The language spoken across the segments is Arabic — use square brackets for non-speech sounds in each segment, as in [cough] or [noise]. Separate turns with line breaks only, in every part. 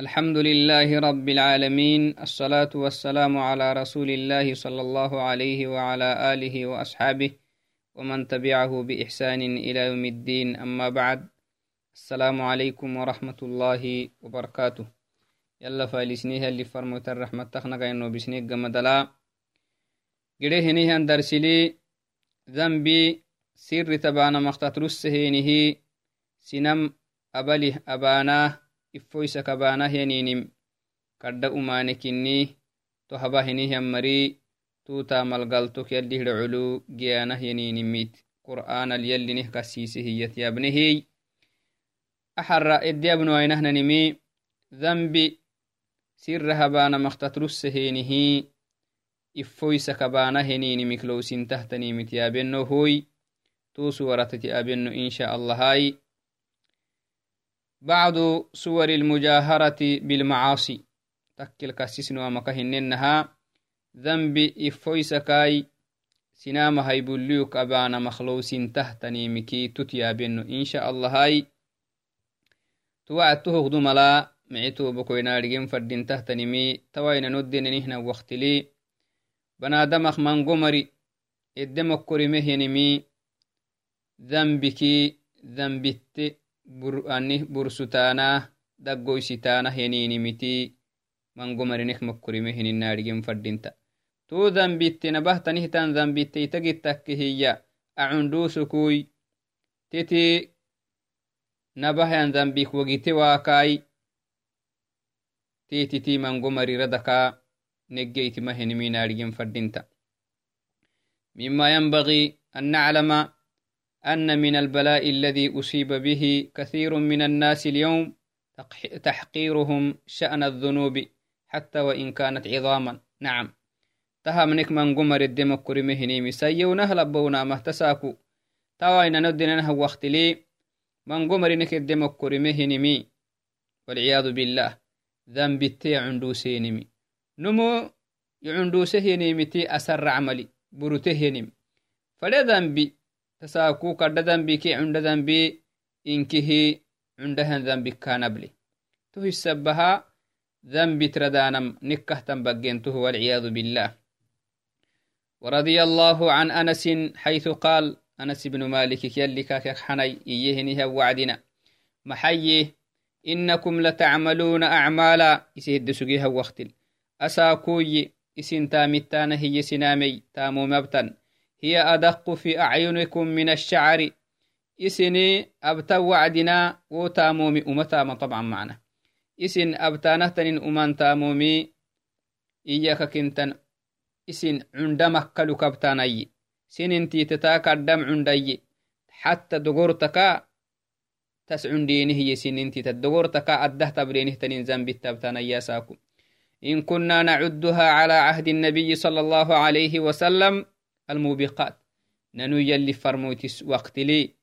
الحمد لله رب العالمين الصلاة والسلام على رسول الله صلى الله عليه وعلى آله وأصحابه ومن تبعه بإحسان إلى يوم الدين أما بعد السلام عليكم ورحمة الله وبركاته. يلا فالسنيها اللي فرموت الرحمة تخنق إنه بسنيك قمدلا قده هنيه درسلي ذنبي سر تبانا مختات رسهينه سنم أبله أباناه iffoisa kabanahyaninим kadda umanekinni to habahinihianmari tuta malgaltok yallihda culu giyanahyaninimit qur'anal yallinih kasise hiyatyabnehiy axara edyabnoainahnanimi dhanbi sirra habana maktatrusseheenihi iffoisa kabanaheninimik lowsintahtanimit yabenno hoy tusu waratati abenno insha allahai بعض صور المجاهرة بالمعاصي. تكل كسسنوا مكهننها ذنب إفويسكاي سنام هيبوليوك أبانا مخلوس تهتني مكي تتيابن إن شاء الله هاي. توعدته غدو ملا معتو بكوينا رجيم فردين تهتني مي. توين ندين نهنا وقت لي. بنادمخ من قمري. الدمك كرمه ينمي ذنبكي. ذنبت. Ani bursutaanah daggoysitaanah yaninimiti mangomarinek makkurime hininnaadhigin fadinta tuu dambittina bahtanihtan dambitte itagittakke hiya acunduusukui titi nabahyan dambik wagite waakai tititi mangomariradakaa neggeitima hiniminaadhigin fadinta mima yanbagi an naclama أن من البلاء الذي أصيب به كثير من الناس اليوم تحقيرهم شأن الذنوب حتى وإن كانت عظاما. نعم. تهمنك من قمر الدم كرمهني مسيي ونهلبونا مهتساكو. تواين ندنا وقت لي من قمر نك الدم كرمهني مي والعياذ بالله. ذنب التي عندوسينمي نمو يعندوسهنمي تي أسر عملي. برتهنم فلا ذنبي tasaku kadda dambiki cunda dambi inkihi cundahan dambikkanabli to hisabaha ذنب تردانم نكهتم بقينته والعياذ بالله. ورضي الله عن أنس حيث قال أنس بن مالك يلي كاكك حني إيهنها وعدنا. محيه إنكم لتعملون أعمالا. يسيد سقيها وقتل. أساكوي إسن تامتان هي تامو مبتن. هي أدق في أعينكم من الشعر. إسني أبتا وعدنا وتامومي. أمتاما طبعا معنا. إسن أبتا نهتن أمان تامومي. إياك كنتن. إسن عندما كلو كبتاني. سن انتي تتاك الدم عندي. حتى دقورتك تسعن دينه يسن انتي تدقورتك أده تبرينه تنين زنب التبتان ياساكم إن كنا نعدها على عهد النبي صلى الله عليه وسلم الموبقات. ننو يلي فرموتس وقت لي.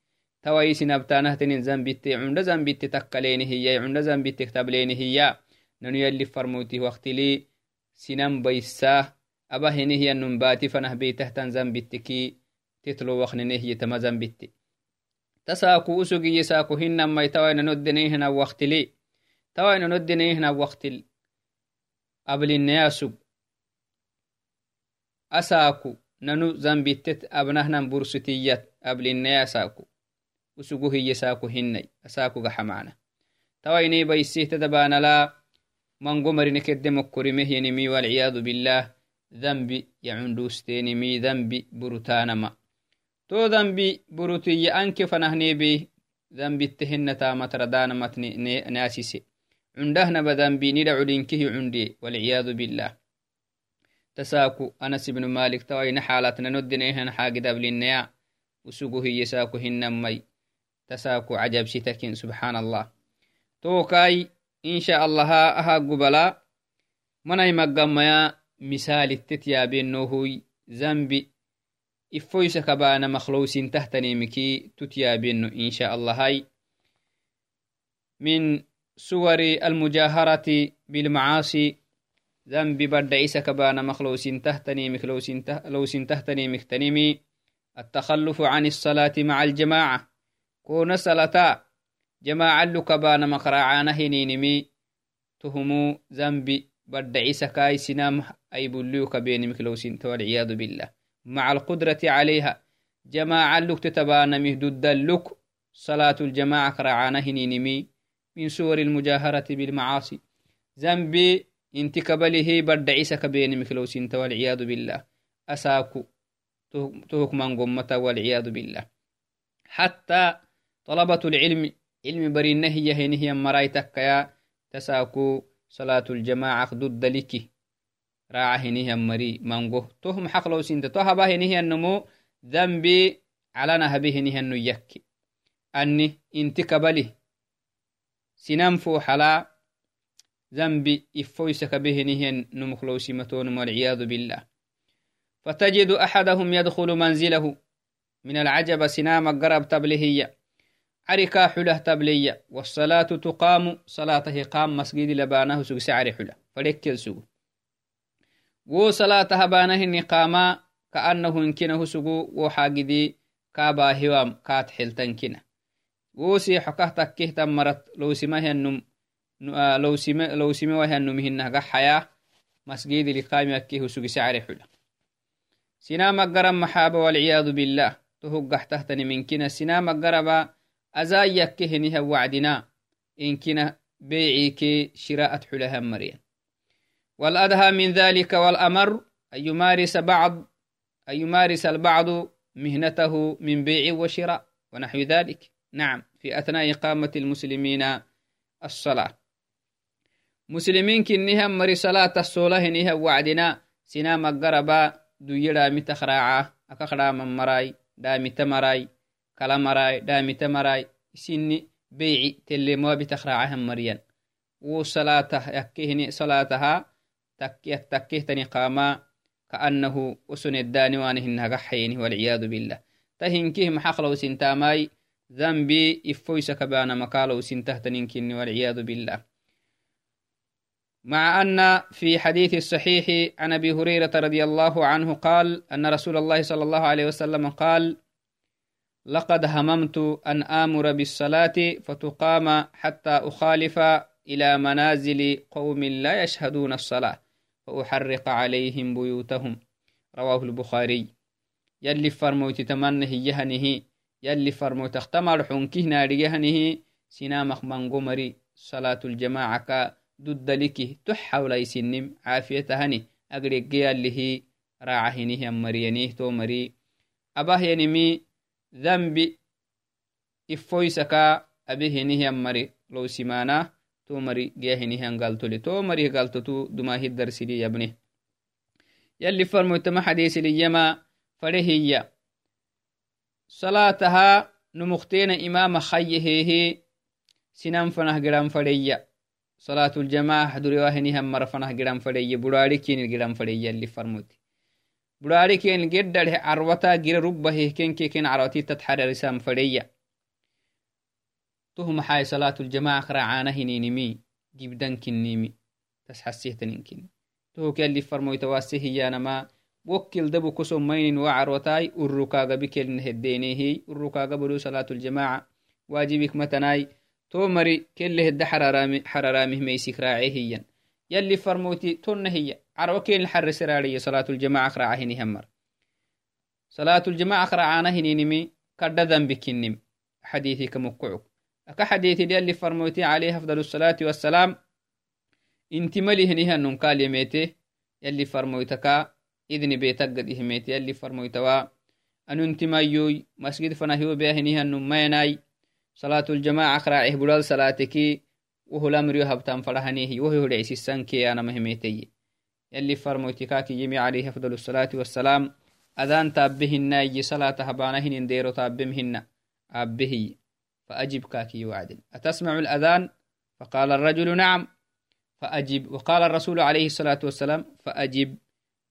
تويس نبتانه تنين زنبت عند زنبت تكلين هي عند زنبت تكتبلين هي ننو يلي فرموتي وقت لي. سنم بيساه أبا هنه هي النباتي فنه بيته تن زنبتكي تتلو وخننه هي تما زنبت تساكو أسوكي يساكو هنما يتوين ندنيهنا وقت لي. توين ندنيهنا وقت قبل النياسو أساكو. Nanu zambittet abnahnan bursutiyat ablinaya saaku usugu hiye saaku hinnay asaakuga xamaana tawainay baisihtada mango marine kedde mokkorimehyenimi walciyadu billah dhanbi yacunduusteenimi dhanbi burutanama to dhanbi burutiya anke fanahnebe dhanbitte hennatamatradanamat naasise cundahnaba dhanbi nida culinkihi cundiye walciyadu billah تساكو أنس بن مالك توين حالتنا ندنيهن حاجد أبلنيا وسوقه يساكو هنمي تساكو عجب ستكين سبحان الله توكاي إن شاء الله أها قبلا. مناي مقاميا مثال التتيا بينوهوي زنبي. إفويس كبانا مخلوس تحتني مكي تتيا بينو إن شاء الله هاي. من صور المجاهرة بالمعاصي ذنب برد عيسى كبانا مخلوس تهتني مخلوس تهتني مختنمي. التخلف عن الصلاة مع الجماعة. كون صلاة جماعة لكبانا مقرعانا هنينمي تهمو ذنبي بد عيسى كاي سنام أي بليوك بين مكلوسين والعياذ بالله. مع القدرة عليها. جماعة لك تتبانا مهدود اللك صلاة الجماعة كرعانا هنينمي من صور المجاهرة بالمعاصي. ذنبي بد عيسى كبين مكلوسين والعياذ بالله أساكو تهك من قمة والعياذ بالله حتى طلبة العلم علم برينه هي هي مرايتك يا تساكو صلاة الجماعة ضد لك راعه هنيه مري منغو تهم حقلو سنت تهبا هنيه النمو ذنبي على نهبه هنيه النو يكي أني انت كبلي سنام فو حلا ذنبي إفويسك به نهين نمخلو سمتون والعياذ بالله. فتجد أحدهم يدخل منزله. من العجب سنام قرب تبلهية عركا حله تبلية والصلاة تقام. صلاته قام. مسجد لبانه سوق سعر حله. فليكل سوق. wo salata habanahinni qama ka'annahu hinkinahu sugu wo xagidi kabahiwam kaat xiltankina wo siixo kah takkihtan marat lowsimahiannum آه، لو سيما لو سيما وهي إنه حياة مسجد لقائم أكيه سجس على حلا سينام قرم محابة والعياذ بالله. تهو قحتهتني من كنا. سينام قربا أزاي يكهنها وعدنا. إن كنا بيعيك شراءة حلها مريا والأدهى من ذلك والأمر أن يمارس بعض أن يمارس البعض مهنته من بيع وشراء ونحو ذلك. نعم في أثناء إقامة المسلمين الصلاة. مسلمين كنها مري صلاة الصلاة نها وعدنا. سنا مقربا دويرا متخراعا أكخرا من مراي دامي تمراي كلا مراي دامي تمراي سني بيعي تلي ما بتخراعها مريان. وصلاته يكيهني صلاتها تكيه تكيهتني قاما كأنه أسن الداني وانهن قحينه والعياذ بالله. تهنكيه محقلو سنتاماي ذنبي إفويس كبانا مكالو سنتهتنينكني والعياذ بالله مع أن في حديث الصحيح عن أبي هريرة رضي الله عنه قال أن رسول الله صلى الله عليه وسلم قال لقد هممت أن آمر بالصلاة فتقام حتى أخالف إلى منازل قوم لا يشهدون الصلاة فأحرق عليهم بيوتهم. رواه البخاري. يلي فرموت تمنه يهنه يلي فرموت اختمر حنكه ناريهنه سنامخ من قمري صلاة الجماعة هني أقرق يلي راعهنه مرينيه تو مري أباه ينمي ذنبي إفويسكا أبيه مري لو سمانه to mari gehinihan galtole to marih galtotu dumahid darsili yabne yalli farmoytama xadiisiliyama farehiya salataha numuktena imama khayyehehe sinan fanah giran fareya salaatuljamaah duriwahinihan mara fanah giran fareya burari kinil giran fareya yalli farmoyti burari kenil geddadhe arwata gira rubbaheh fareya تهم حاي صلاة الجماعة خرعانة هنينمي جبدان كنيمي تس حسيهتنين تهو كاللي فرمو يتواسيه يانا ما وكل دبو كسو مين وعر وتاي الركاغ بكل نهدينيه الركاغ بلو صلاة الجماعة واجبك متناي تو مري كل هد حرارامي حرارامه ميسيك راعيه يلي فرموتي تون هي عروكين الحر سراري صلاة الجماعة خرعه همر. صلاة الجماعة خرعانه نينمي كرد ذنبك النم حديثي كمقعك أكا حديث دي اللي فرموتي عليه أفضل الصلاة والسلام. انت ملي هنيها ننقال يميتي صلاة الجماعة خراعه بلال صلاتكي وهو الأمر يهبتان فرهنيه وهو العيسي السنكي أنا مهميتي يلي فرموتكاكي يمي عليه أفضل الصلاة والسلام أذان تابهن يجي صلاة هبانهن ديرو تابمهن أبهي فأجب كاكي وعد أتسمع الأذان فقال الرجل نعم فأجب وقال الرسول عليه الصلاة والسلام فأجب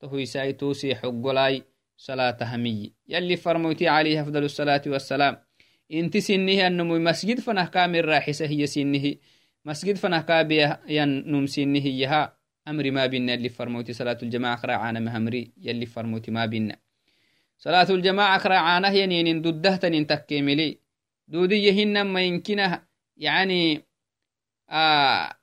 تهوي ساي توسي حقلاي صلاة همي يلي فرموتي عليه أفضل الصلاة والسلام كامل راحسة هي سنه مسجد فنه كابي ينم سنه يها أمر ما بينا اللي فرموتي صلاة الجماعة خرا عانا مهمري يلي فرموتي ما بينا صلاة الجماعة خرا عانا ينين ددهتن تكيملي دودية هنما يمكنها يعني آه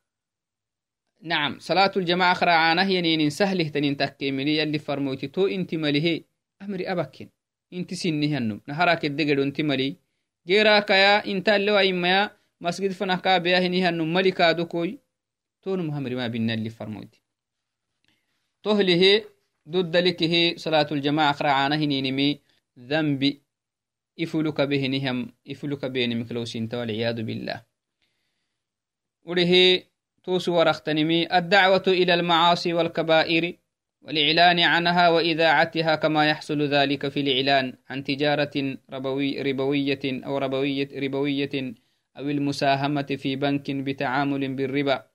نعم صلاة الجماعة خرعانه ينين سهله تنين تكيمني يلي فرموتي تو انت مليه أمري أبكين انت سنه النم نهارك الدقل انت ملي جيراك يا انت اللي وإما مسجد فنكا بيهنه النم ملكا دكوي تون مهمري ما بينا اللي فرموتي تهله ضد لكه صلاة الجماعة خرعانه ينينمي ذنبي إفلك بهنهم إفلك بينمك والإعلان عنها وإذاعتها كما يحصل ذلك في الإعلان عن تجارة ربوي ربوية أو ربوية ربوية أو المساهمة في بنك بتعامل بالربا.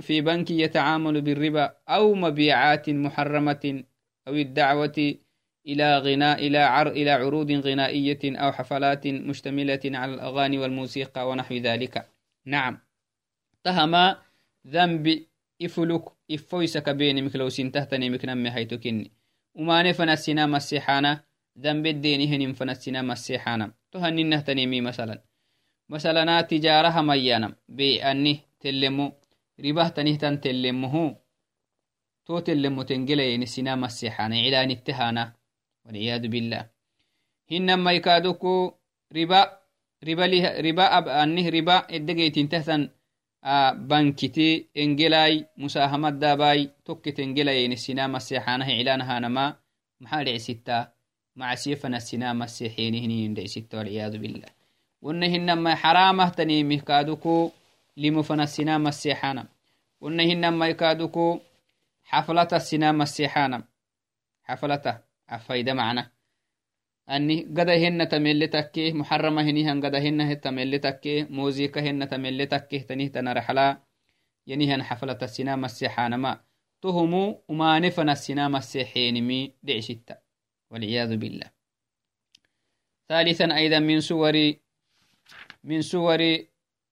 في بنك يتعامل بالربا أو مبيعات محرمة أو الدعوة إلى غناء إلى عر إلى عروض غنائية أو حفلات مشتملة على الأغاني والموسيقى ونحو ذلك. نعم. تهما ذنب إفلك إفويسك بيني مكلو سنتهتني مكنمي حيث كني وما نفن السنام السيحانة ذنب الدين هنم فن السنام السيحانة تهني نهتني مي مثلا مثلا تجارة ميانا بأني تلمو رباه تنهتن تلمه تو تلمو تنجلين السنام السيحانة علان التهانة والعياذ بالله bankiti engelai musahamaddabai tokkit engelayeni sinama seexanaha cilaanahanama maxaa dhicisitta macasiyefana sinama seexenihiniindhicisitta walciyadu billah wonna hinamai xaramahtanimih kaaduku limufana sinama seexanam wonna hinamai kaaduku xaflata sinama seexanam xaflata afayda macna أني قد هن تميل تكي محرمة هني هن قد هن تميل تكي موزيكا هن تميل تكي تنيه تنرحلا يني هن حفلة السينما السيحان ما تهمو وما نفن السينما السيحين مي دعشتا والعياذ بالله. ثالثا أيضا من صوري من صوري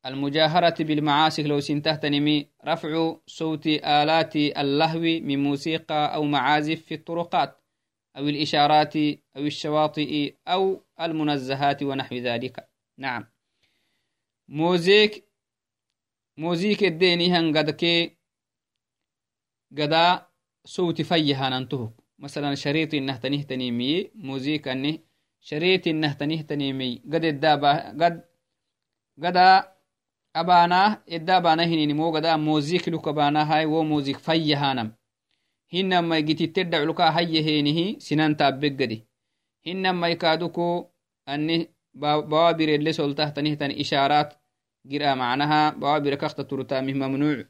المجاهرة بالمعاصي لو سنتهتني مي رفع صوت آلات اللهوي من موسيقى أو معازف في الطرقات. أو الإشارات أو الشواطئ أو المنزهات ونحو ذلك. نعم. موزيك موزيك الديني هن قد كي قدا صوت فيها ننتهك. مثلا شريط إنه تنيه مي موزيك أنه شريط إنه تنيه مي قد الدابا قد قدا أبانا الدابانا هنيني مو قدا موزيك لك هاي و موزيك فيها نم. Hinamai gitittedda culka hayyehenihi sinantaabbeggadi hinamai kaaduku ani bawabirele soltahtanihtan ishaaraat gira macnaha bawabire kakta turtamih mamnuuc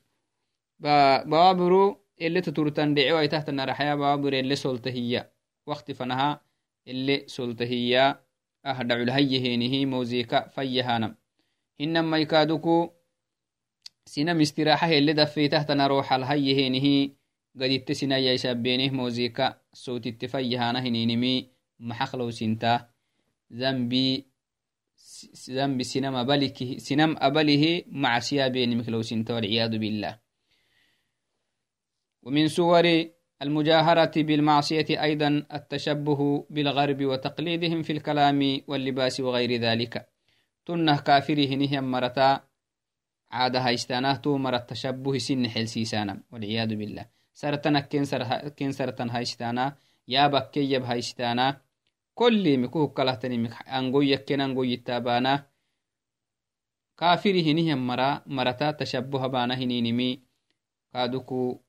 bawabiru eleta turtan dhecewaitahtanaраxaya bawabire ele soltahiya wakti fanaha ele soltahiya ah dhacul hayyehenihi mawzika fayyahanam hinamai kaaduku sinam istiraaxa hele dafeitahtana roxal gaditte sinayaisabenih mozika sotitte fayyahana hininimi maxaqlowsinta zambi zambi sinam abalihi sinam abalihi macsiya benimiklowsinta walciyadu billah ومن صور المجاهرة بالمعصية أيضا التشبه بالغرب وتقليدهم في الكلام واللباس وغير ذلك تنه كافره نهم مرتا عادها استانه تو مرت تشبه سن حلسيسانا والعياذ بالله sartanak ken sartan haistana yabakkeyab haistana kollimi kuhukkalahtanimi angoyakken angoyitabana kafiri hinihan mara marata tashabuha bana hininimi kaduku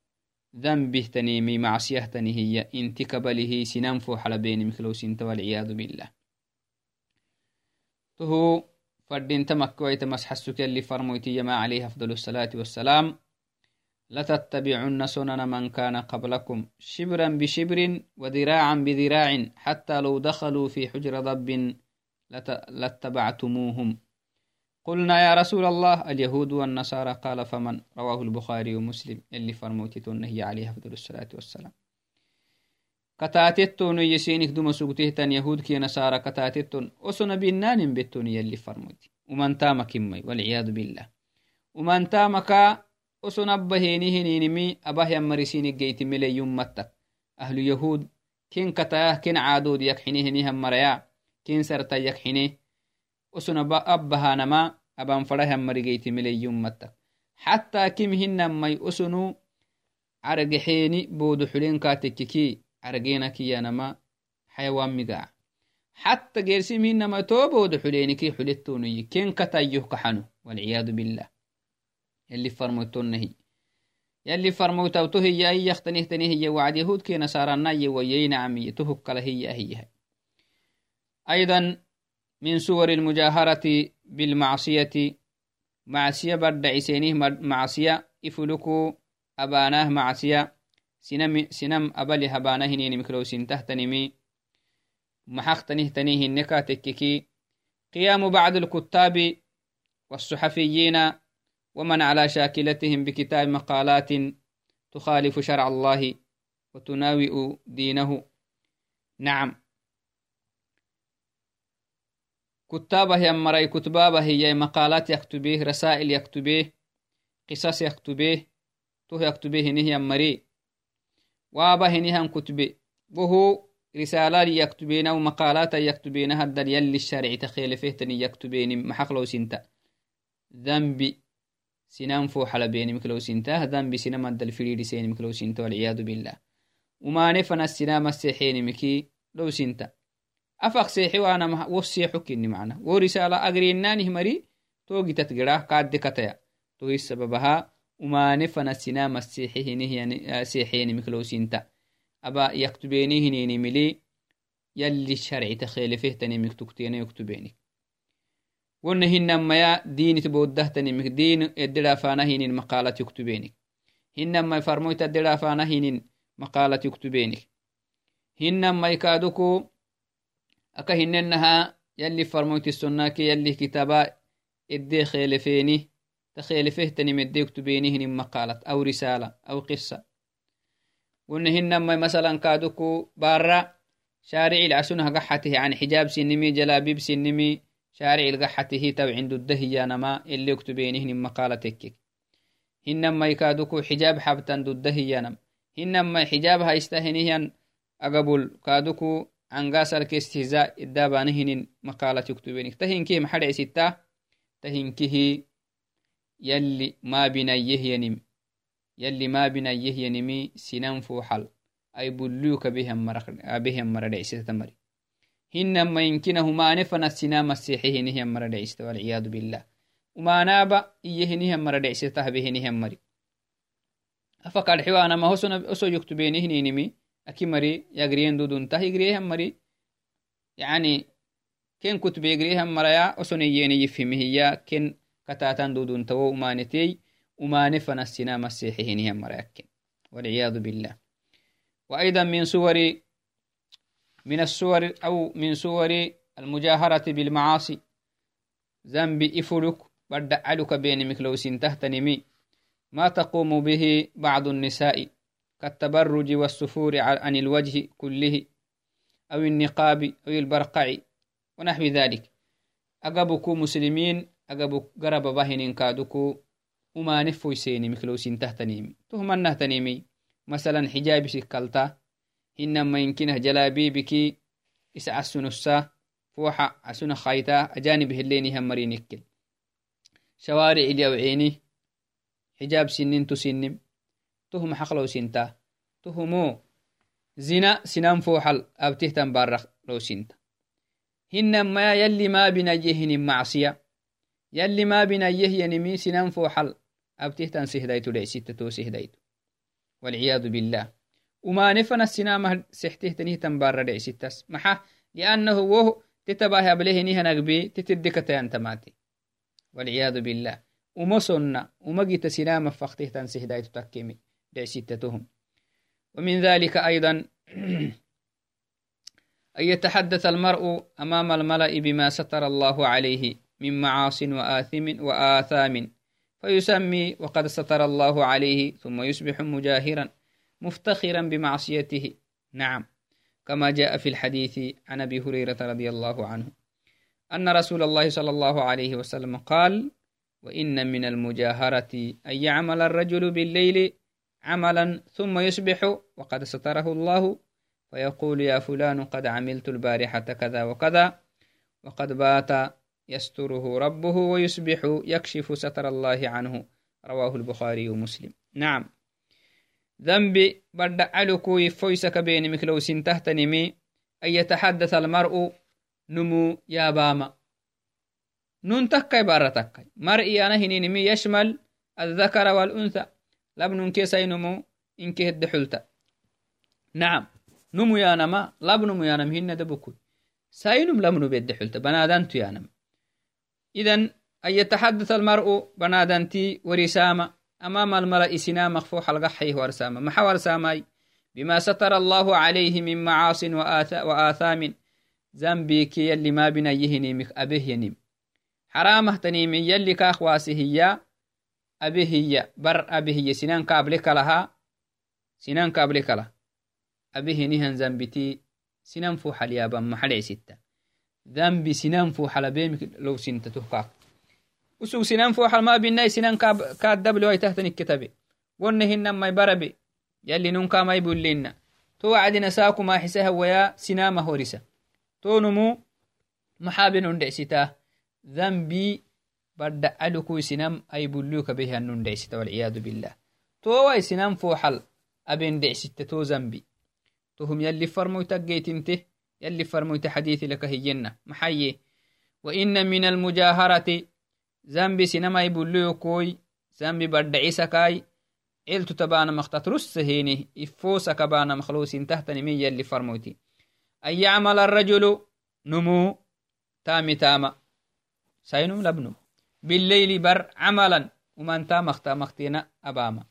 هي انت كبله سننفو حلبين مثلو سنت والعياذ بالله تهو فردين تمكويت مسحسك اللي فرمويتي ما عليه أفضل الصلاة والسلام لتتبعن سنن من كان قبلكم شبرا بشبر وذراعا بذراع حتى لو دخلوا في حجر ضب لاتبعتموهم. قلنا يا رسول الله اليهود والنصارى قال فمن؟ رواه البخاري ومسلم. اللي فرموتتون هي عليه أفضل الصلاة والسلام. كتاتتون يسينك دوما سوقتهتن يهود كي نصارى كتاتتون. وسن بنان بتون يلي فرموتي. ومن تامك والعياذ بالله. ومن تامك oson abbaheni hininimi abahyanmarisiinigeytimileyummattak ahlu yahud ken katayah ken caadood yakxinehinihammaraya ken sarta yakxine oson abbahanama abanfadahyanmarigeytimileyummattak xattaa kim hinamay osonu cargexeeni boodo xulenkatekkiki cargeena kiyanama xayawaan migaa xatta geersim hinamay too boodo xuleeniki xulettonoyi ken katayyoh kaxanu walciyaadu billah اللي فرموتون هي يلي فرموتوتو هي أي يختنه تنه هي وعد يهود كي نصارى ناي ويين عمي تهك هي هي. أيضا من صور المجاهرة بالمعصية معصية برد عسينه معصية إفلكو أباناه معصية. سنم, سنم أبلي هبانه نين مكلو سنته تنمي محختنه تنيه النكا تككي قيام بعض الكتاب والصحفيين ومن على شاكلتهم بكتاب مقالات تخالف شرع الله وتناوئ دينه. نعم. كتابه يمري كتبابه هي مقالات يكتبه رسائل يكتبه قصص يكتبه تو يكتبه هنه يمري وابه هنه كتبه وهو رسالة يكتبين أو مقالات يكتبين هذا يلي الشارع تخيل فيه تني يكتبين حلبين مكلو سنتا ذنبي. سنما الدل فريد سين مكلو سنتا والعياذ بالله وما نفنا السنام السيحين مكي لو سنتا afaq seexi waana wo seexo kinni macna wo risala agrinnanih mari togi tatgirah kaadde kataya tohi sababaha umane fana sinama seexeni miklowsinta aba yaktubeni hinini mili yalli sharcita khelefehtani miktuktena yaktubenik wonna ونهنمايا دين تبودهتني مك دين ادلا فانهين مقالة يكتبينك. هنما فرموت ادلا فانهين مقالة يكتبينك. هنما يكادوكو أكا هننها يلي فرموت السناك يلي كتابا إدي خيلفيني تخيلفه تني مدي يكتبيني هن مقالة أو رسالة أو قصة. ونهنما مثلا كادوكو بارا شارعي العسون هقحته عن يعني حجاب سنمي جلابيب سنمي شارع القحته تو عند الدهية نما اللي يكتبينهن مقالتك هنما يكادوكو حجاب حبتن الدهية نم هنما حجابها يستهنهن أقبل كادوكو angasarke istihza iddabanihinin maqalat yuktubenik tahinkih maxadhecisitta tahinkihi yalli mabinayyehyanim yalli mabinayyehyanimi sinan fuxal ay bulluyuka behan mara dhecisita mari hinama yinkinahu maane fana sina masexehinihan mara dhecisita walciyadu billah umanaba iyehinihan mara dhecisitah behinihan mari afa kadxiwanama oso yuktubenihininimi aki mari yagriyen dudunta higriyehan mari yani ken kutbe yagriyehan maraya osoniyeni yifhimihiya ken katatan duduntawo umanetey umane fanasina masexihinihan marayaken والعياذ بالله وأيضا من صور من الصور أو من صور المجاهرة بالمعاصي. ذنب إفلك بدعلك بين مكلوس تهتنمي ما تقوم به بعض النساء كالتبرج والسفور عن الوجه كله أو النقاب أو البرقع ونحو ذلك. أقبكو مسلمين أقبك قرب بهن كادكو. وما نفو يسيني مكلوسين تهتنيمي تهمن نهتنيمي مثلا حجاب سكالتا إنما يمكنه جلابيبك إسع السنسة فوحة عسنة خايتا أجانب هليني همرين يكل. شوارع اليوعيني حجاب سنين تسنم تهم حقلو سنتا. تهمو زنا سنان فوحل أبتهتن بارخ لو سنتا. هنما يلي ما بنيهن معصية. يلي ما بنيه ينمي سنان فوحل أبتهتن سهدايتو لي ستة وما نفن السنامة سحتهتنه تنبار لي ستة محا لأنه وهو تتباهي أبليه نيها نقبي تتدكتين تماتي. والعياذ بالله. ومصنع ومجي تسنامة فقتهتن سهدايتو تكيمي. لستتهم ومن ذلك أيضا [clears throat] أن يتحدث المرء أمام الملأ بما ستر الله عليه من معاص وآثم وآثام. فيسمي وقد ستر الله عليه ثم يصبح مجاهرا. مفتخرا بمعصيته. نعم. كما جاء في الحديث عن أبي هريرة رضي الله عنه أن رسول الله صلى الله عليه وسلم قال وإن من المجاهرة أن يعمل الرجل بالليل عملا ثم يصبح وقد ستره الله فيقول يا فلان قد عملت البارحة كذا وكذا وقد بات يستره ربه ويصبح يكشف ستر الله عنه رواه البخاري ومسلم. نعم. ذنبي بدع علكو يفويسك بين مكلو سنتهتنمي أن يتحدث المرء نمو يا باما. نون تكاي بارا تكاي. مرئي أنا هنينمي يشمل الذكر والأنثى. لبن كيسي نمو إنك هد حلتا نعم. نمو يا نما لبن يا نم هن دبكوي. ساينم لمن بيد حلتا بنادنت يا نم. إذن أن يتحدث المرء بنادنتي ورسامة أمام الملأ سنا مخفوح الغحيه ورسامة محا ورسامي بما ستر الله عليه من معاص وآثام ذنبك يلي ما بنا يهني أبه ينم. حرامه تنيم يلي كاخواسي هي أبه هي. بر أبه هي. سنان كابلك لها سنان كابلك لها أبه نهن ذنبتي سنان فوح اليابان محلع ستة. ذنبي سنان فوح لبيمك لو سنت يبربي. يلي نونكا ما يبول لنا تو عدنا ساكو ما حسها ويا سنامه هورسة تو نمو محابن اندعستا ذنبي بدأ ألكو سنام أي بلوك به أن اندعستا والعياذ بالله. تو واي سنام فوحل أبن دعستا تو ذنبي. تهم يلي فرمو تقيتنته يلي فرمو حديث لك هينا محيي. وإن من المجاهرة بدعيسا كاي إلتو تبانا مختت رسهيني إفوسا كبانا مخلوص تحت نمية اللي فرموتي أن يعمل الرجل نمو تامي تاما سينم لبنو بالليل بر عملا ومن تام مختا مختينا أباما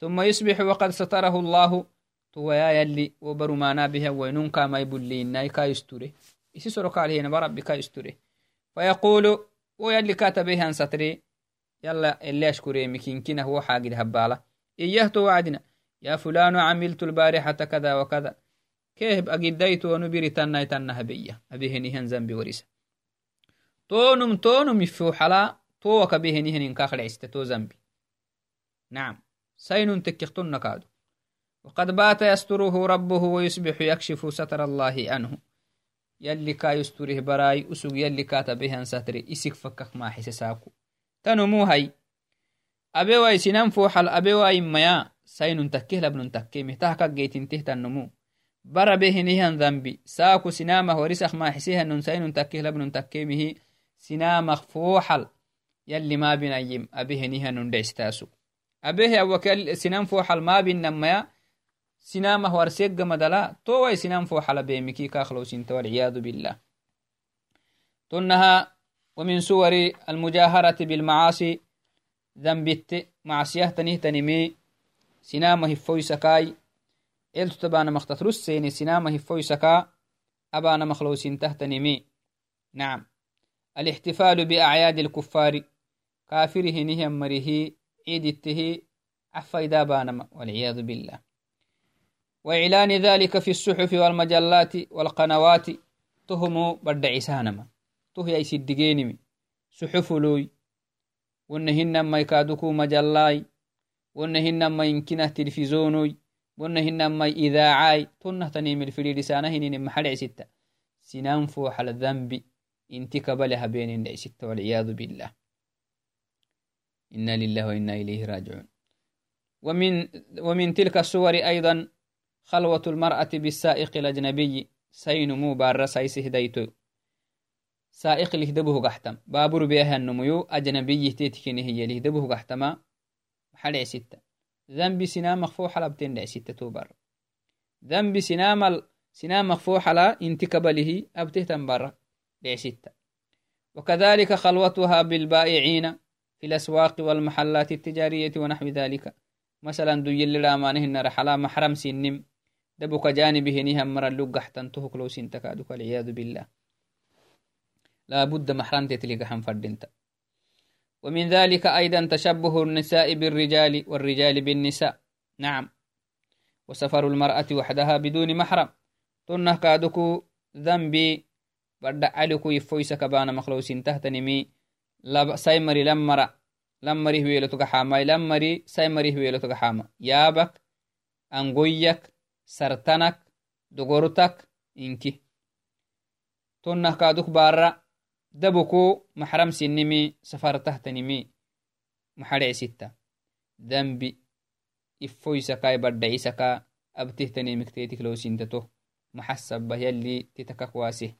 ثم يصبح وقد ستره الله تويا يلي وبرو مانا بها وينون كاما يبلين ناي كا يستوري إسي سرق عليه برب كا يستوري فيقول ويلي كاتبه أن ستري يلا اللي أشكري مكين هو حاجد هبالة. إياه وعدنا. يا فلان عملت البارحة كذا وكذا. كيف أجديت ونبري تنا تنا هبية أبيه نهن ذنبي ورسا تونم تونم يفو حلا. تو كبيه نهن إنكاخ العست تو ذنبي نعم. سين تكختن كادو وقد بات يستره ربه ويصبح يكشف ستر الله عنه. يلي كا يستره براي أسوق يلي كاتبه ستري إسك فكك ما حسساكو تنمو هاي abewa isinan foxal abewa immaya sainun takkeh labnun takke mihtahkak geytinteh tannumu bara behinihan dhambi saaku sinamah warisak maaxisihanun sainun takkeh labnun takkemihi sinamak foxal yalli maabinayim abehenihanun dhecstaasu abehe awak sinan foxal maabinamaya sinamah warseggamadala towai sinan foxala beemiki kakhlowsinta walciyadu billah تنها ومن صور المجاهرة بالمعاصي ذنبت معصية تنه تنمي. سنامه فويسكاي إلتو تبانا مختترس سيني سنامه فويسكا أبانا مخلوسين تهتنمي نعم. الاحتفال بأعياد الكفار كافره نهم مريه عيدته عفايدا بانما والعياذ بالله. وإعلان ذلك في الصحف والمجلات والقنوات. تهمو بدع إسانما. تهي أي سدقينمي صحف لوي. ونهن ما يكادكو مجلاي. ونهن ما يمكنه تلفزيونوي. ونهن ما إذاعاي. تنه تنيم الفريد سانهن محل ستة سنان فوح الذنب انت قبلها بين اللي والعياذ بالله. إنا لله وإنا إليه راجعون. ومن, ومن تلك الصور أيضا خلوة المرأة بالسائق الأجنبي سينمو بار سيسه ديتو سائق لهدبه قحتم. بابور بيها النميو أجنبي تيتكيني هي لهدبه قحتما. حلع ستة. ذنب سنا مخفوح على بتين ستة توبر. ذنب سنا مل سنا مخفوح على انتكبله أبته تنبر لع ستة. وكذلك خلوتها بالبائعين في الأسواق والمحلات التجارية ونحو ذلك. مثلا دو يلي رامانهن رحلا محرم سنم. دبك جانبه نهم مرا لقحتن تهكلو سنتكادك والعياذ بالله. لا بد محرم تتلقى فردنت. ومن ذلك أيضا تشبه النساء بالرجال والرجال بالنساء. نعم. وسفر المرأة وحدها بدون محرم. تنه كادكو ذنبي. بدأ عليكو يفويس كبانا مخلوس تهتنمي. لب سيمري لمرا لمري ويلتك حاما لمري سيمري ويلتك حاما يابك أنغويك sartanak dogortak inki. Tonnah kaduk bara daboko maxram sinimi safartahtanimi maxadhecisitta dambi ifoysakai badhacisaka abtihtanimiktetiklosintato maxasaba yali titakakwaasih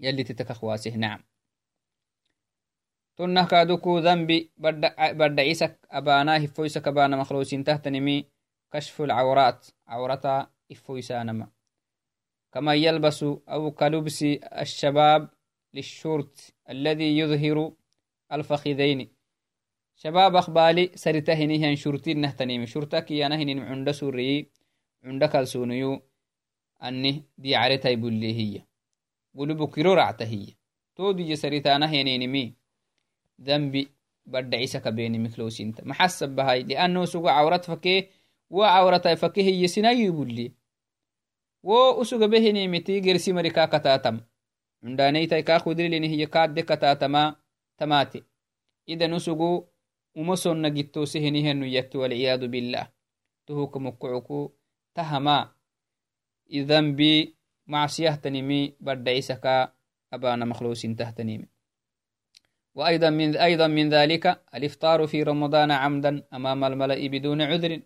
titakak waaseh nacam tonnah kaduku dambi badhacisak abana hifoysak abana maklosintahtanimi كشف العورات عورتا إفويسانما كما يلبس أو كلبس الشباب للشورت الذي يظهر الفخذين. شباب أخبالي سرتهني هن شرطين نهتنيم شرطك يا نهن عند سوري عند كالسونيو. أني دي عرتي بلي هي. قلوب كيرو رعته هي. تو دي سرتانا هنينمي ذنبي بدعيسك بيني مكلوسينت. محسب بهاي. لأنه سوق عورت فكيه فكيه هي سنايو بلي wo usuga behinimiti gersi mari ka katatam cundaneitai ka kudrilini hiye kaadde katatama tamate idan usugu umosonna gittose henihenu yakki walciyadu billah tuhuka mukucuku tahama idhanbi macsiyahtanimi baddaisaka abana تهتنيم وأيضا من أيضا من ذلك الإفطار في رمضان عمدا أمام الملأ بدون عذر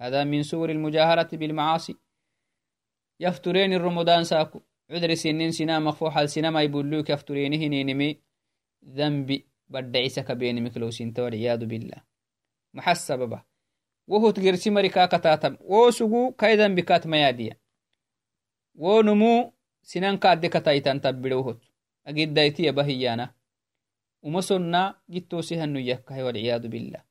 هذا من سور المجاهرة بالمعاصي. يفترين الرمضان ساكو. عذر سنين سنا مخفوح السينما يبلوك يفترينه نينمي. ذنبي بدعيسك بين مكلوسين والعياذ بالله. محسب به وهو تجرسي مريكا كتاتم وسوغو كاي ذنبي كات ميادية. ونمو سنان كاد كتايتان تبلوهت أجد دايتي بهيانا. ومسنا جتوسي هنو يكاي والعياذ بالله.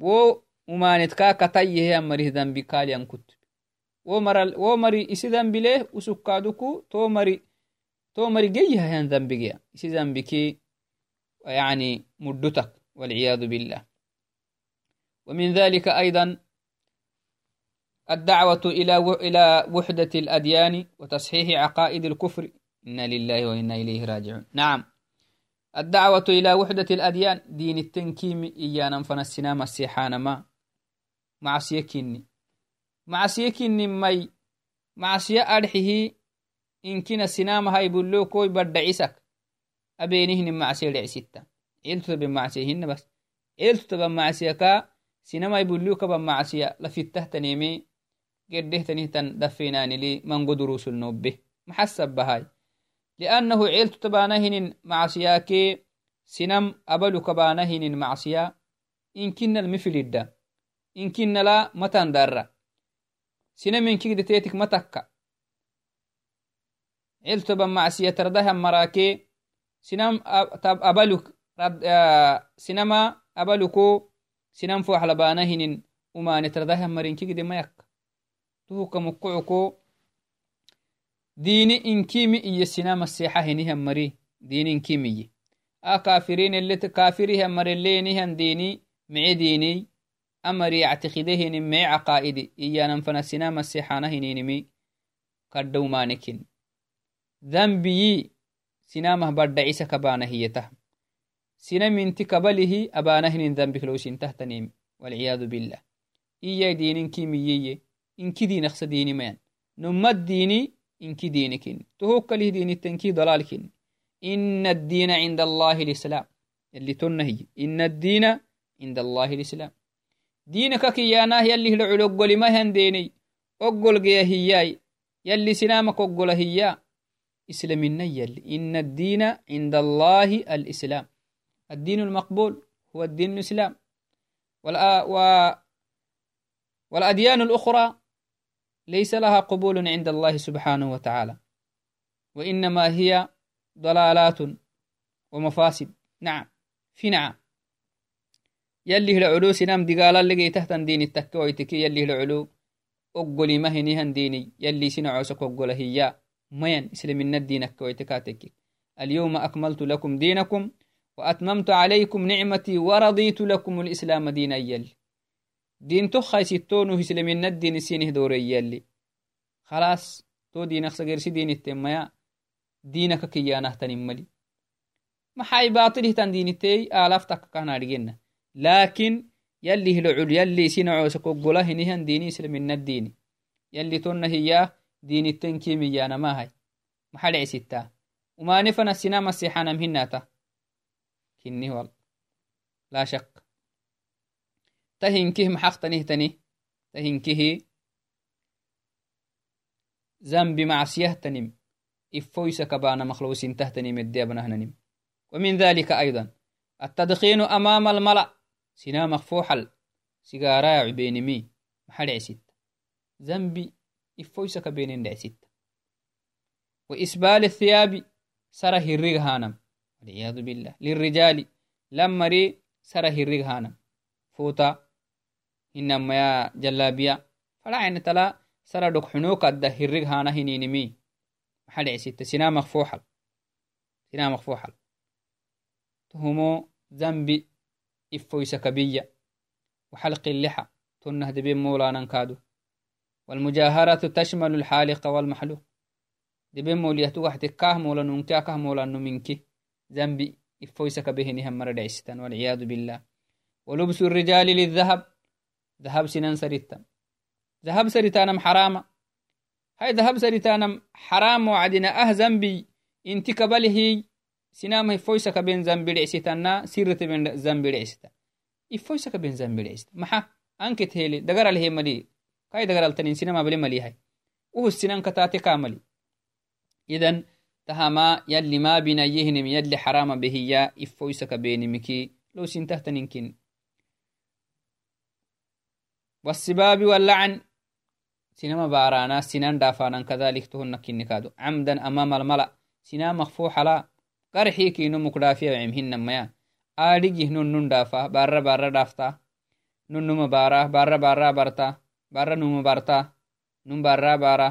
و umaanetkaa katayyehe amarih dambi kaaliyan kut wo mari isi dambile usukaaduku to mari to mari geyahayan dambigeya isi dambiki يعني مدتك والعياذ بالله. ومن ذلك أيضا الدعوة إلى إلى وحدة الأديان وتصحيح عقائد الكفر. إنا لله وإنا إليه راجعون. نعم. الدعوة إلى وحدة الأديان دين التنكيم إيانا فنسنا مسيحانا ما أرحه إن كنا سنام هاي بلو كوي بدعيسك أبينهن معصية لعسيتا إلتو بمعصيهن بس. إلتو بمعصيكا سنما يبلوك بمعصية لفتة تنيمي. قده تنهتن دفيناني لي. من قدروس النوبه. محسب بهاي. لأنه عيلت تبانهن معصياكي. سنم أبلو كبانهن معصيا إن كنا المفلدة إن كيد تيتك متكا عيلت بمعصية تردها مراكي sinam abaluk sinama abaluko sinam fo halabana hinin umane tardaha marinkigide mayak tuhuka mukucuko dini inkimi iyo sinama sexa hinihan mari dini inkimiye a kafirin elet kafirihan marelenihan dini mice dini amari yactiqidehinin mice caqaidi iyanan fana sinama sexana hininimi kadda umanekin dhambiyi sinamah badda cisa kabana hiyetah sina minti kabalihi abanahinin dambik lowsintahtanim walciyadu billah iyai dininki miyiye inki dinaksa dinimayan numad dini inki dinikin tohokkalih dinitenki dalalkin ina addiina cinda allahi lislam yalli tonnahiye ina addiina cinda allahi lislam diinaka kiyanah yallih lo culoggolimahan deney oggolgeya hiyai yalli sinamak oggola hiya. إسلامنا يلي إن الدين عند الله الإسلام الدين المقبول هو الدين الإسلام والأديان الأخرى ليس لها قبول عند الله سبحانه وتعالى وإنما هي ضلالات ومفاسد نعم في نعم يلي العلو سنام دقالا لقي تحت دين التكويتك يلي العلو أقولي مهني ديني يلي سنع عسك أقول هي. مين؟ إسلامنا الدين كويتكاتك اليوم أكملت لكم دينكم وأتممت عليكم نعمتي ورضيت لكم الإسلام دينا يلي. دين تخي ستونو إسلامنا الدين سينه دوري يلي. خلاص تو دينك سجرسي دين التميا دينك كيانه تنملي ما حي باطله تن دين التي آلافتك كان أرجينا لكن يلي هلعل يلي سينعو سكوكولا هنيهن ديني إسلامنا الدين يلي تون هي diinitten kimiyanamahai maxa dhecisitta umane fana sinama sexanam hinata kinni wal laa shak تهنكه محقتنه تنه تهنكه ذنب معصية تنم إفويس كبانا مخلوس تهتنم الديابنا هننم ومن ذلك أيضا. التدخين أمام الملأ. سنا مخفوحل سيجارة عبينمي محل عسيت. ذنبي إفويس كبين عسيت وإسبال الثياب سره الرغهانم والعياذ بالله. للرجال لما ري سره الرغهانم فوتا إنما يا جلابيا فلا عين تلا سرى دك حنوك أده الرغهانة هنينمي محل عسيت. سنا مخفوحل سنا مخفوحل تهمو ذنبي إفويس كبية وحلق اللحى تنه دبين مولانا كادو. والمجاهرة تشمل الحالق والمحلوق دبين مولية واحد كاه مولا كاه مولا نمينك ذنبي إفويس كبهني هم مرد عستان والعياذ بالله. ولبس الرجال للذهب. ذهب سنان سريتا ذهب سريتانم حرام هاي ذهب سريتانم حرام وعدنا أه ذنبي انت قبله sinama ifoysaka ben zambidhecsitanna sirrete ben zambidhecsita ifoysaka ben zambidhecsita maxa anket hele dagaral he mali kai dagaraltanin sinama bale malihay uhus sinanka taate ka mali idan tahama yalli ma binayehinem yalli harama behiya ifoysaka benimiki لو سنتهتنينكين والسباب واللعن سينما بارانا سنان دافانا كذلك تهن كنكادو عمدا أمام الملأ سنا مخفوح لا qarxii kino mukdhaafiyaemhinamaya aadhigih nonnun dhaafah barra barra dhaafta nonnuma barah barra barra barta. Barra numa barta. Num barra bara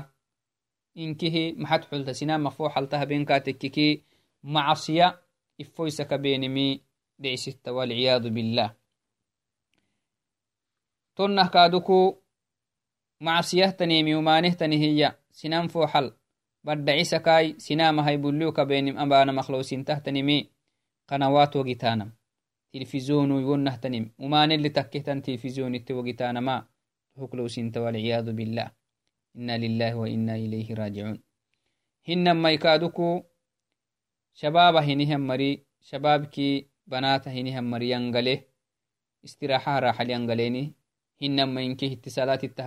inkihi maxad xulta sinama fooxalta habeenkaa tekkiki. Macasiya ifoysaka beenimi dhicisitta walciyaadu billah. Tonnah kaaduku macasiyah taneemi umaaneh tanihiya sinan fooxal xal baddacisakai sinamahay bulluka benim abana makhlousintahtanimi qanawaat wogitaanam tilfizonu wonnahtanim umaneli takkehtan tilfizonitte wogitanama huklousinta walciyadu billah ina lillahi wa ina ilayhi rajicuun hinamaikaaduku shabaaba hinihan mari shabaabki banaata hinihan mari yangale istiraxaha raaxal yangaleni hinamainke hitti salaatitta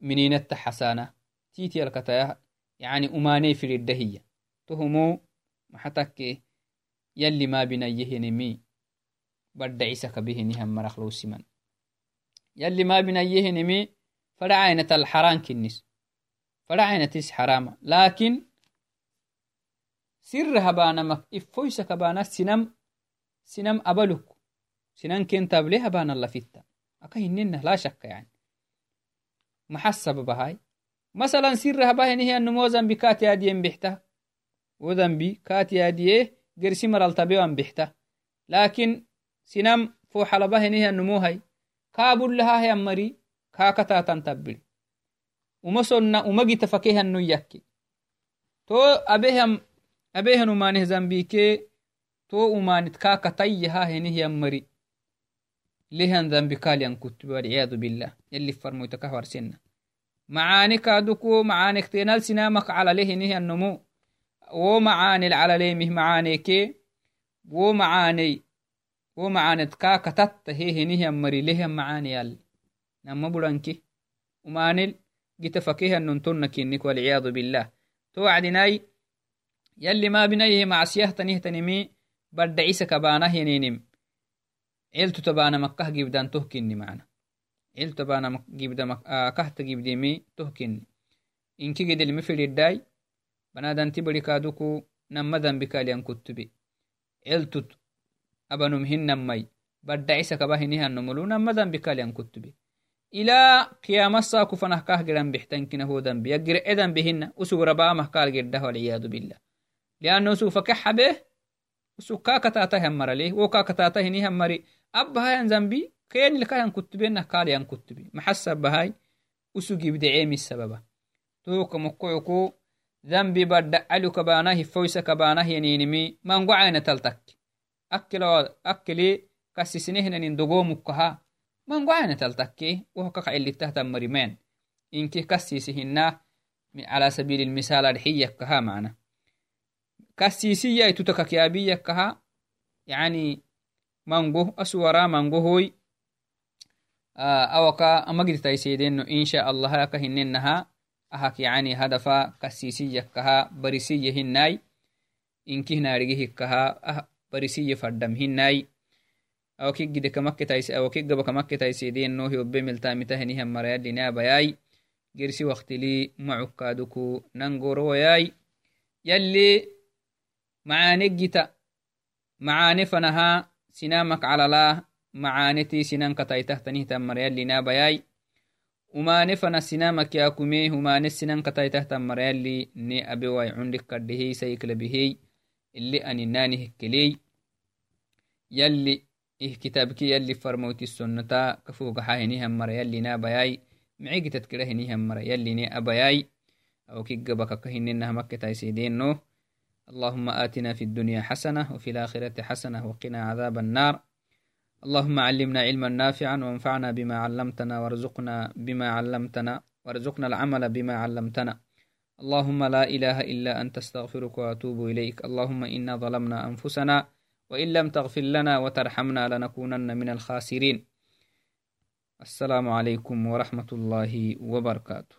habanama kadhaumaanikinito منينت حسانة تيتي الكتايا يعني أماني في الدهية تهمو محتك يلي ما بنيه نمي. بدعيسك به نهم مرخلو سمن يلي ما بنيه نمي فرعينة الحرام كنس. فرعينة تس حرام. لكن سر هبانا مك إفويسك بانا سنم سنم أبلك سنن كنت أبلي هبانا الله فتا أكهنن لا شك يعني maxa sababahay masalan sirra habahenihi annumo zambi kaatiyadiyen bixta wo zambi kaatiyadiye gersi maraltabewan bixta lakin sinam foxalabahenihi annumohay kaabulahahe mari kaakataatan tabbiri uma sonna uma gita fakehannu yakke to abeham abehan umaneh zambike to umanit kaakatayyahahenih mari لهن ذنب كاليان كتب والعياذ بالله. يلي فرمو يتكهور سنة. معاني كادوكو معاني اكتنال سنامك على له نهي النمو ومعاني على ليمه معاني كي. ومعاني ومعاني تكا كتت هي نهي مري له معاني يال. نما بلانكي وماني جيت فكيه الننتن كينك والعياذ بالله. توعدناي يلي عيلتو تبانا مكة جبدان تهكني معنا. عيلتو تبانا جبدا مك... آه كهت جبديمي تهكني إنكي قد المفل الداي بنادان تبري كادوكو نمدن بكاليان كتبي. عيلتو أبنم هن مي بدع عيسى كباهنها النملو نمدن بكاليان كتبي. إلى قيام الساكو فنحكاه جران بحتنكنا هو ذنب. يجر إذن بهن أسوق ربا محكال جرده والعياذ بالله. لأنه سوف كح به أسوق كاكتاته همرلي وكاكتاته هني همري abbahayan zambi kenilkayan kutubena kaliyan kutubi maxasabahai usugi bideceemi sababa toka mokoyoko zambi badda alu kabana hifoysa kabana yaninimi mango aina taltak akkili kasisnehnanin dogomukaha mango aina taltakke wohkaka cilitahtan marimen inki kasisi hina على سبيل المثال الحية معنا كسيسية تتككيابية كها يعني mango aswara mangohoy awaka amagirtaisedeno insha allah yaka hinenaha ahak yani hadafa kasisiyakaha barisiye hinai inkihnaarigi hikaha barisiye faddam hinai awakigaba kamaketaisedeno hiobe miltamitahenihan marayadinabayai gersi waktili macukaduku nangorowayai yalli macaanegita macaane fanaha sinamak calala macaaneti sinankataitahtanihtan marayallinabayai umane fana sinamak yakume humane sinankataitahtan marayalli ne abewai cundik kadhehey saiklabehey ili aninani hekkeley yalli ih kitabki yalli farmoyti sonnata kafogaxahenihan marayallinabayai micigitad kirahenihan mara yalline abayai awkigabakaka hinenahmakketaisedeno اللهم آتنا في الدنيا حسنة وفي الآخرة حسنة وقنا عذاب النار. اللهم علمنا علما نافعا وانفعنا بما علمتنا وارزقنا بما علمتنا وارزقنا العمل بما علمتنا. اللهم لا إله إلا أنت استغفرك وأتوب إليك. اللهم إنا ظلمنا أنفسنا وإن لم تغفر لنا وترحمنا لنكونن من الخاسرين. السلام عليكم ورحمة الله وبركاته.